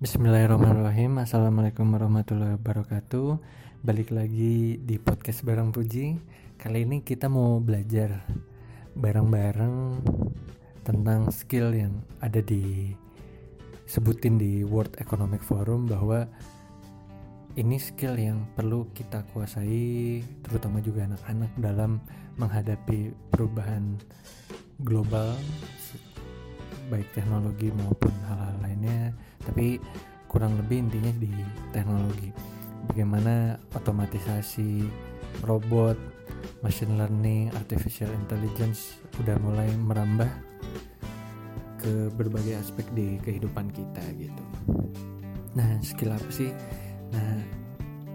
Bismillahirrahmanirrahim. Assalamualaikum warahmatullahi wabarakatuh. Balik lagi di podcast Barang Puji. Kali ini kita mau belajar bareng-bareng Tentang skill yang ada di Sebutin di World Economic Forum Bahwa ini skill yang perlu kita kuasai Terutama juga anak-anak dalam menghadapi perubahan global Baik teknologi maupun hal-hal tapi kurang lebih intinya di teknologi. Bagaimana otomatisasi robot machine learning artificial intelligence udah mulai merambah ke berbagai aspek di kehidupan kita gitu. Nah skill apa sih? Nah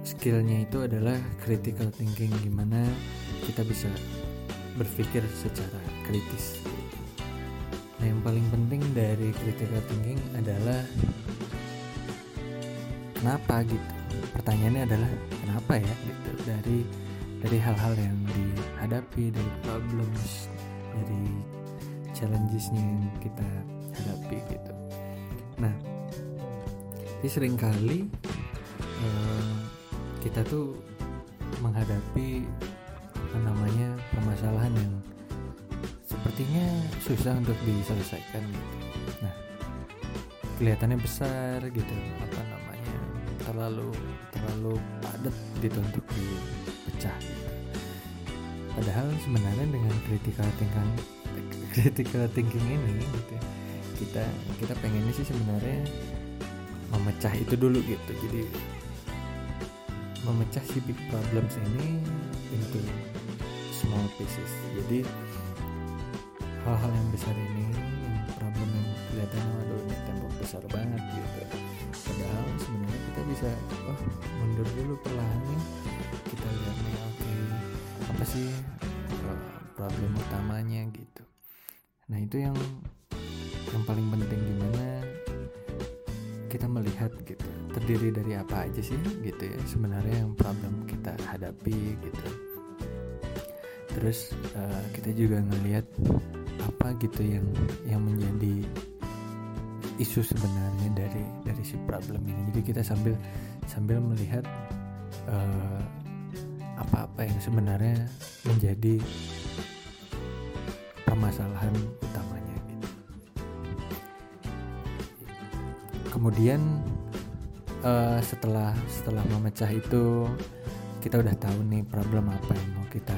skillnya itu adalah critical thinking gimana kita bisa berpikir secara kritis Nah, yang paling penting dari critical thinking adalah kenapa gitu. Pertanyaannya adalah kenapa ya gitu dari dari hal-hal yang dihadapi, dari problems, dari challengesnya yang kita hadapi gitu. Nah, jadi sering kali uh, kita tuh menghadapi apa namanya permasalahan yang sepertinya susah untuk diselesaikan gitu. Nah, kelihatannya besar gitu, apa namanya terlalu terlalu padat gitu untuk dipecah. Gitu. Padahal sebenarnya dengan critical thinking critical thinking ini gitu, kita kita pengennya sih sebenarnya memecah itu dulu gitu. Jadi memecah si big problems ini into small pieces. Jadi hal-hal yang besar ini yang problem yang kelihatan waduh ini tembok besar banget gitu. Padahal sebenarnya kita bisa oh mundur dulu perlahan nih kita lihat nih oke okay, apa sih uh, problem utamanya gitu. Nah itu yang yang paling penting gimana kita melihat gitu. Terdiri dari apa aja sih gitu ya sebenarnya yang problem kita hadapi gitu. Terus uh, kita juga ngelihat apa gitu yang yang menjadi isu sebenarnya dari dari si problem ini. Jadi kita sambil sambil melihat uh, apa-apa yang sebenarnya menjadi permasalahan utamanya gitu. Kemudian uh, setelah setelah memecah itu kita udah tahu nih problem apa yang mau kita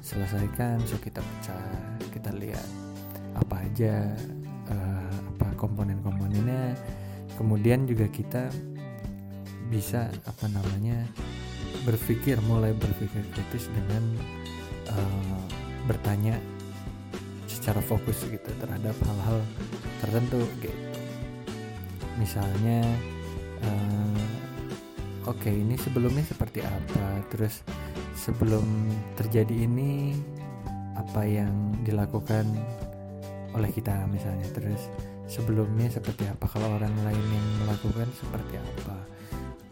selesaikan. So kita pecah kita lihat apa aja uh, apa komponen-komponennya. Kemudian juga kita bisa apa namanya berpikir mulai berpikir kritis dengan uh, bertanya secara fokus gitu terhadap hal-hal tertentu gitu. Misalnya uh, oke okay, ini sebelumnya seperti apa? Terus sebelum terjadi ini apa yang dilakukan oleh kita misalnya. Terus sebelumnya seperti apa? Kalau orang lain yang melakukan seperti apa?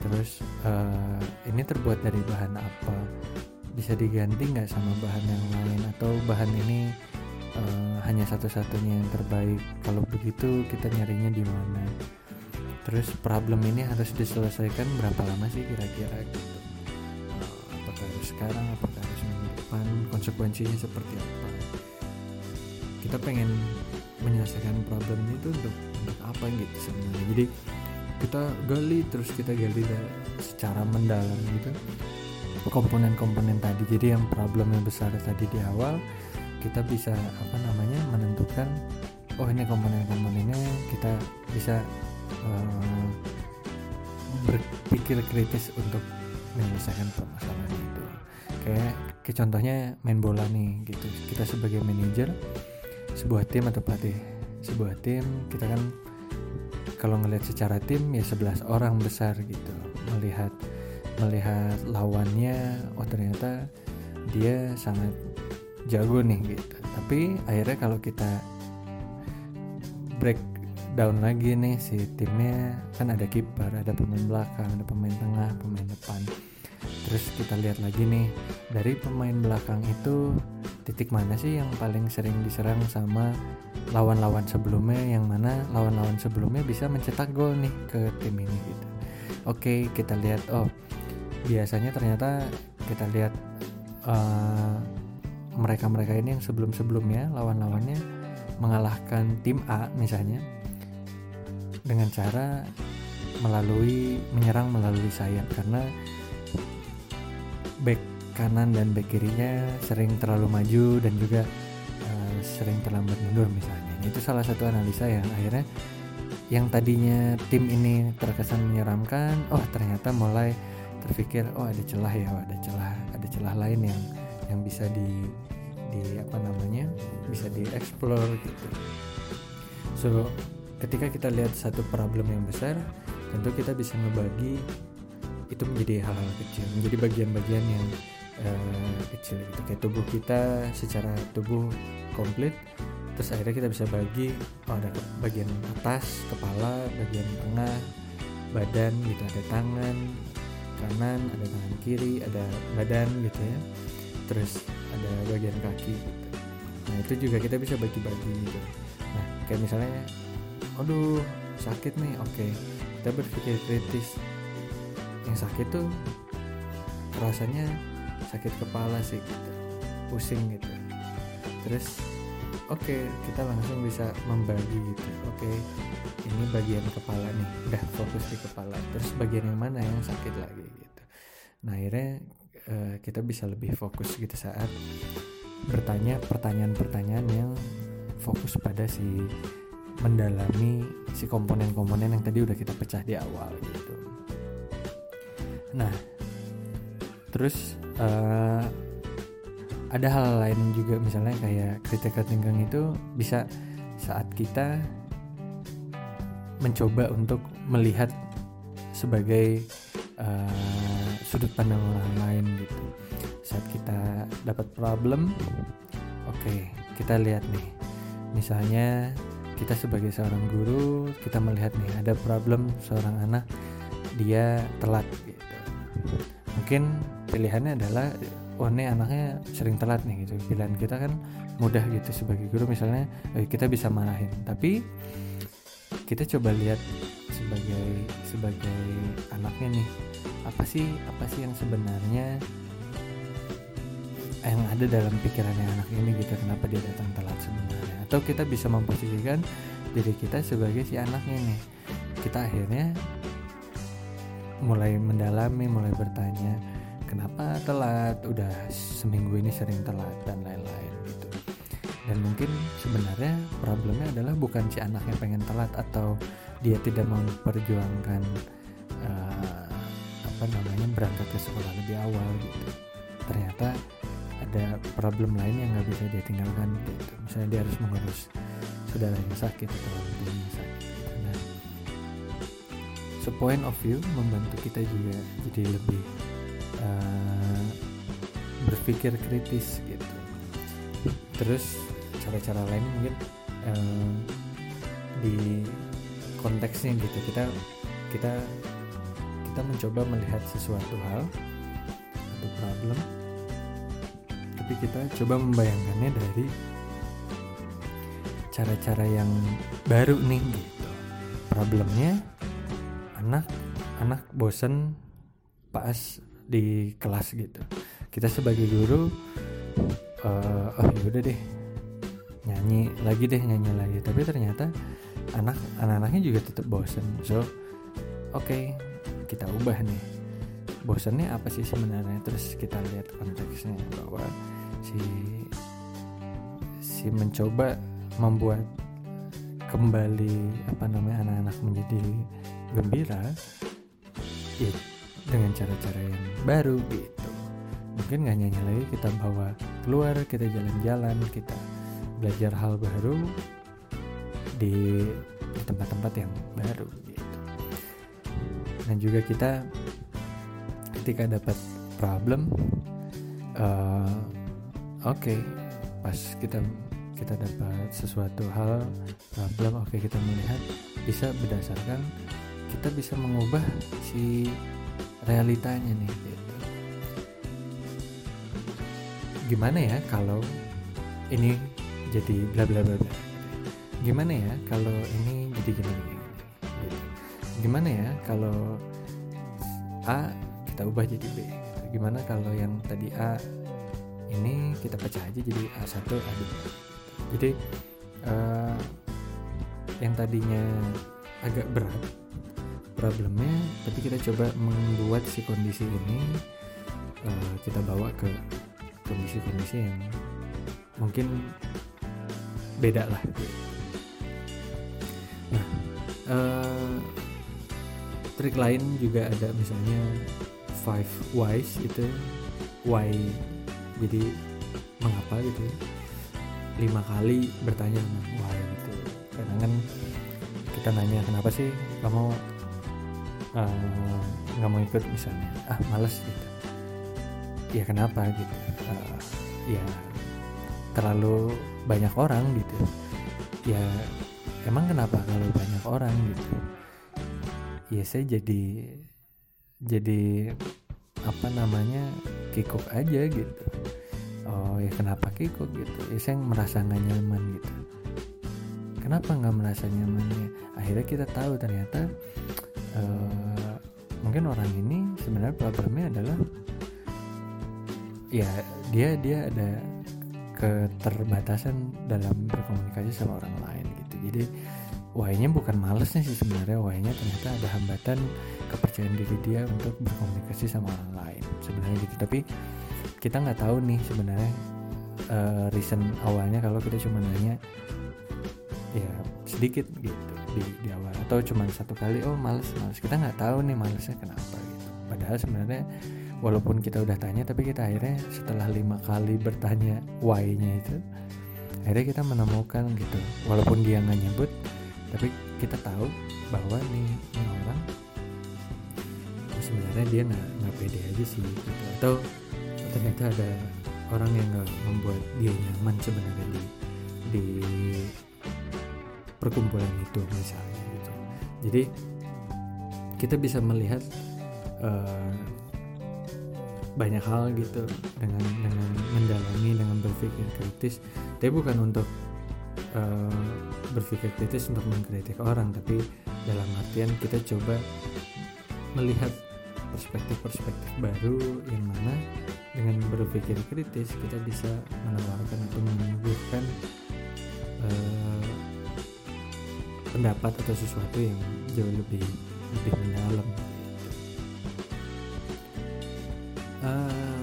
Terus uh, ini terbuat dari bahan apa? Bisa diganti nggak sama bahan yang lain? Atau bahan ini uh, hanya satu-satunya yang terbaik? Kalau begitu kita nyarinya di mana? Terus problem ini harus diselesaikan berapa lama sih kira-kira gitu? Uh, apakah harus sekarang? Apakah harus minggu depan? Konsekuensinya seperti apa kita pengen menyelesaikan problem itu untuk untuk apa gitu sebenarnya. Jadi kita gali terus kita gali secara mendalam gitu. Komponen-komponen tadi. Jadi yang problem yang besar tadi di awal kita bisa apa namanya menentukan oh ini komponen-komponennya kita bisa uh, berpikir kritis untuk menyelesaikan permasalahan itu. Kayak kayak contohnya main bola nih gitu. Kita sebagai manajer sebuah tim atau pelatih sebuah tim kita kan kalau ngelihat secara tim ya 11 orang besar gitu. Melihat melihat lawannya oh ternyata dia sangat jago nih gitu. Tapi akhirnya kalau kita break down lagi nih si timnya kan ada kiper ada pemain belakang ada pemain tengah pemain depan. Terus kita lihat lagi nih dari pemain belakang itu titik mana sih yang paling sering diserang sama lawan-lawan sebelumnya? Yang mana lawan-lawan sebelumnya bisa mencetak gol nih ke tim ini gitu. Oke kita lihat. Oh biasanya ternyata kita lihat uh, mereka-mereka ini yang sebelum-sebelumnya lawan-lawannya mengalahkan tim A misalnya dengan cara melalui menyerang melalui sayap. Karena back kanan dan back kirinya sering terlalu maju dan juga uh, sering terlambat mundur misalnya. Itu salah satu analisa yang akhirnya yang tadinya tim ini terkesan menyeramkan oh ternyata mulai terpikir oh ada celah ya ada celah ada celah lain yang yang bisa di di apa namanya bisa dieksplor gitu. So ketika kita lihat satu problem yang besar tentu kita bisa membagi itu menjadi hal-hal kecil menjadi bagian-bagian yang uh, kecil gitu. Kayak tubuh kita secara tubuh komplit terus akhirnya kita bisa bagi oh ada bagian atas kepala bagian tengah badan gitu ada tangan kanan ada tangan kiri ada badan gitu ya. Terus ada bagian kaki gitu. nah itu juga kita bisa bagi-bagi gitu. Nah kayak misalnya aduh sakit nih. Oke kita berpikir kritis. Yang sakit tuh rasanya sakit kepala sih gitu. Pusing gitu. Terus oke okay, kita langsung bisa membagi gitu. Oke okay, ini bagian kepala nih udah fokus di kepala. Terus bagian yang mana yang sakit lagi gitu. Nah akhirnya uh, kita bisa lebih fokus gitu saat bertanya pertanyaan-pertanyaan yang fokus pada si mendalami si komponen-komponen yang tadi udah kita pecah di awal gitu. Nah, terus uh, ada hal lain juga misalnya kayak critical thinking itu bisa saat kita mencoba untuk melihat sebagai uh, sudut pandang orang lain gitu. Saat kita dapat problem oke okay, kita lihat nih. Misalnya kita sebagai seorang guru kita melihat nih ada problem seorang anak dia telat gitu. Mungkin pilihannya adalah oh ini anaknya sering telat nih gitu. Pilihan kita kan mudah gitu sebagai guru misalnya eh, kita bisa marahin. Tapi kita coba lihat sebagai sebagai anaknya nih apa sih apa sih yang sebenarnya yang ada dalam pikirannya anak ini gitu kenapa dia datang telat sebenarnya? Atau kita bisa memposisikan diri kita sebagai si anaknya nih. Kita akhirnya mulai mendalami mulai bertanya kenapa telat? Udah seminggu ini sering telat dan lain-lain gitu. Dan mungkin sebenarnya problemnya adalah bukan si anak yang pengen telat atau dia tidak memperjuangkan uh, apa namanya berangkat ke sekolah lebih awal gitu. Ternyata ada problem lain yang nggak bisa dia tinggalkan gitu. Misalnya dia harus mengurus saudara yang sakit atau orang yang sakit nah so point of view membantu kita juga jadi lebih uh, berpikir kritis gitu. Terus cara-cara lain mungkin uh, di konteksnya gitu. Kita kita kita mencoba melihat sesuatu hal atau problem tapi kita coba membayangkannya dari cara-cara yang baru nih gitu. Problemnya anak anak bosen pas di kelas gitu. Kita sebagai guru uh, oh yaudah deh nyanyi lagi deh nyanyi lagi. Tapi ternyata anak anak-anaknya juga tetap bosen. So oke okay, kita ubah nih. Bosannya apa sih sebenarnya? Terus kita lihat konteksnya bahwa si si mencoba membuat kembali apa namanya anak-anak menjadi gembira ya dengan cara-cara yang baru gitu. Mungkin nggak nyanyi lagi kita bawa keluar kita jalan-jalan kita belajar hal baru di tempat-tempat yang baru gitu. Dan juga kita ketika dapat problem uh, oke okay, pas kita kita dapat sesuatu hal problem oke okay, kita melihat bisa berdasarkan kita bisa mengubah si realitanya nih gitu. gimana ya kalau ini jadi bla bla bla gimana ya kalau ini jadi gini, gini, gitu. gimana ya kalau A kita ubah jadi B gimana kalau yang tadi A ini kita pecah aja jadi A1 A2 jadi uh, yang tadinya agak berat problemnya tapi kita coba membuat si kondisi ini uh, kita bawa ke kondisi-kondisi yang mungkin beda lah. Nah uh, trik lain juga ada misalnya five whys itu why jadi mengapa gitu ya. Lima kali bertanya why? Gitu. Kadang kan kita nanya kenapa sih kamu nggak uh, mau ikut misalnya. Ah males gitu. Ya kenapa gitu? Uh, ya terlalu banyak orang gitu. Ya emang kenapa kalau banyak orang gitu? Ya saya jadi jadi apa namanya kikuk aja gitu. Oh ya kenapa kikuk gitu? Ya saya merasa nggak nyaman gitu. Kenapa nggak merasa nyamannya akhirnya kita tahu ternyata uh, mungkin orang ini sebenarnya problemnya adalah ya dia dia ada keterbatasan dalam berkomunikasi sama orang lain gitu. Jadi why-nya bukan malesnya sih sebenarnya why-nya ternyata ada hambatan kepercayaan diri dia untuk berkomunikasi sama orang lain sebenarnya gitu. Tapi kita nggak tahu nih sebenarnya uh, reason awalnya kalau kita cuma nanya ya sedikit gitu di, di awal atau cuma satu kali oh males males. Kita nggak tahu nih malesnya kenapa gitu. Padahal sebenarnya walaupun kita udah tanya tapi kita akhirnya setelah lima kali bertanya why-nya itu akhirnya kita menemukan gitu. Walaupun dia nggak nyebut tapi kita tahu bahwa nih, nih orang sebenarnya dia nggak nggak pede aja sih gitu. atau ternyata ada orang yang nggak membuat dia nyaman sebenarnya di di perkumpulan itu misalnya jadi kita bisa melihat uh, banyak hal gitu dengan dengan mendalami dengan berpikir kritis. Tapi bukan untuk uh, berpikir kritis untuk mengkritik orang tapi dalam artian kita coba melihat perspektif-perspektif baru yang mana dengan berpikir kritis kita bisa menawarkan atau menyuguhkan uh, pendapat atau sesuatu yang jauh lebih lebih mendalam. Uh,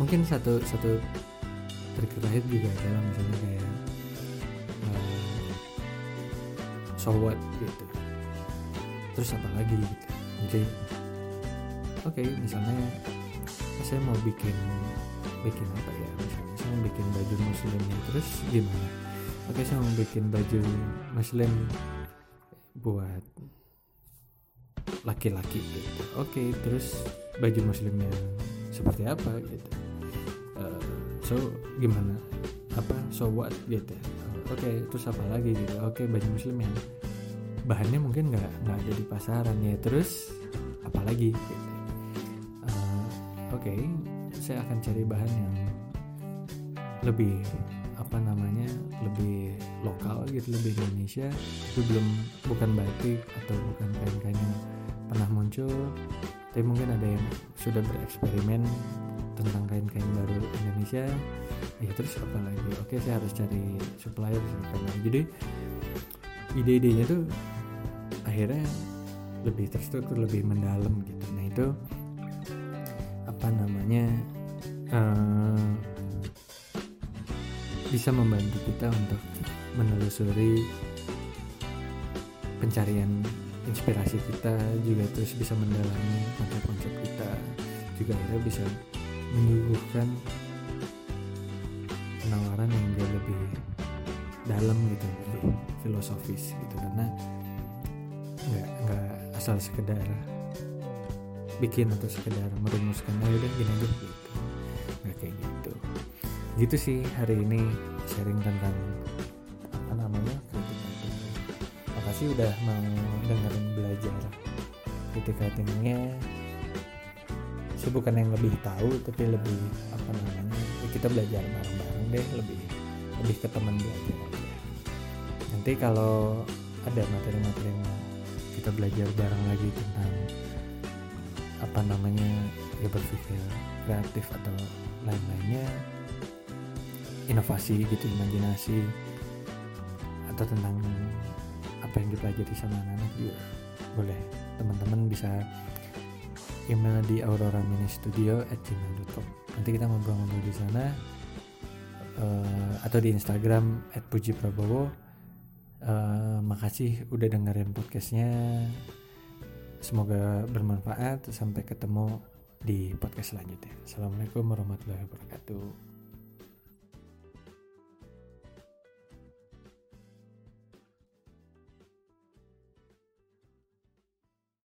mungkin satu satu trik terakhir juga adalah misalnya kayak uh, so what gitu. Terus apa lagi gitu? Oke okay, misalnya saya mau bikin bikin apa ya? Misalnya saya mau bikin baju muslimnya terus gimana oke saya mau bikin baju muslim buat laki-laki gitu. Oke terus baju muslimnya seperti apa gitu. Uh, so gimana? Apa? So what gitu? Oke terus apa lagi gitu? Oke baju muslim yang bahannya mungkin nggak nggak ada di pasaran ya. Terus apalagi gitu? Oke okay, saya akan cari bahan yang lebih apa namanya lebih lokal gitu lebih Indonesia itu belum bukan batik atau bukan kain-kain yang pernah muncul. Tapi mungkin ada yang sudah bereksperimen tentang kain-kain baru Indonesia. Ya terus apa lagi? Oke saya harus cari supplier jadi ide-idenya tuh akhirnya lebih terstruktur lebih mendalam gitu. Nah itu apa namanya uh, bisa membantu kita untuk menelusuri pencarian inspirasi kita juga terus bisa mendalami konsep-konsep kita juga akhirnya bisa menyuguhkan penawaran yang jauh lebih dalam gitu lebih filosofis gitu. Karena nggak nggak asal sekedar bikin atau sekedar merumuskan aja deh gini aja. gitu gitu sih hari ini sharing tentang apa namanya kritik makasih udah mau dengerin belajar kritik writingnya saya bukan yang lebih tahu tapi lebih apa namanya ya kita belajar bareng-bareng deh lebih lebih ke teman belajar aja. Nanti kalau ada materi-materi yang kita belajar bareng lagi tentang apa namanya ya berpikir kreatif atau lain-lainnya inovasi gitu imajinasi atau tentang apa yang dipelajari sama anak-anak juga. Boleh. Teman-teman bisa email di aurora mini studio at gmail.com nanti kita ngobrol-ngobrol di sana uh, atau di Instagram at puji prabowo. Uh, makasih udah dengerin podcastnya. Semoga bermanfaat. Sampai ketemu di podcast selanjutnya. Assalamualaikum warahmatullahi wabarakatuh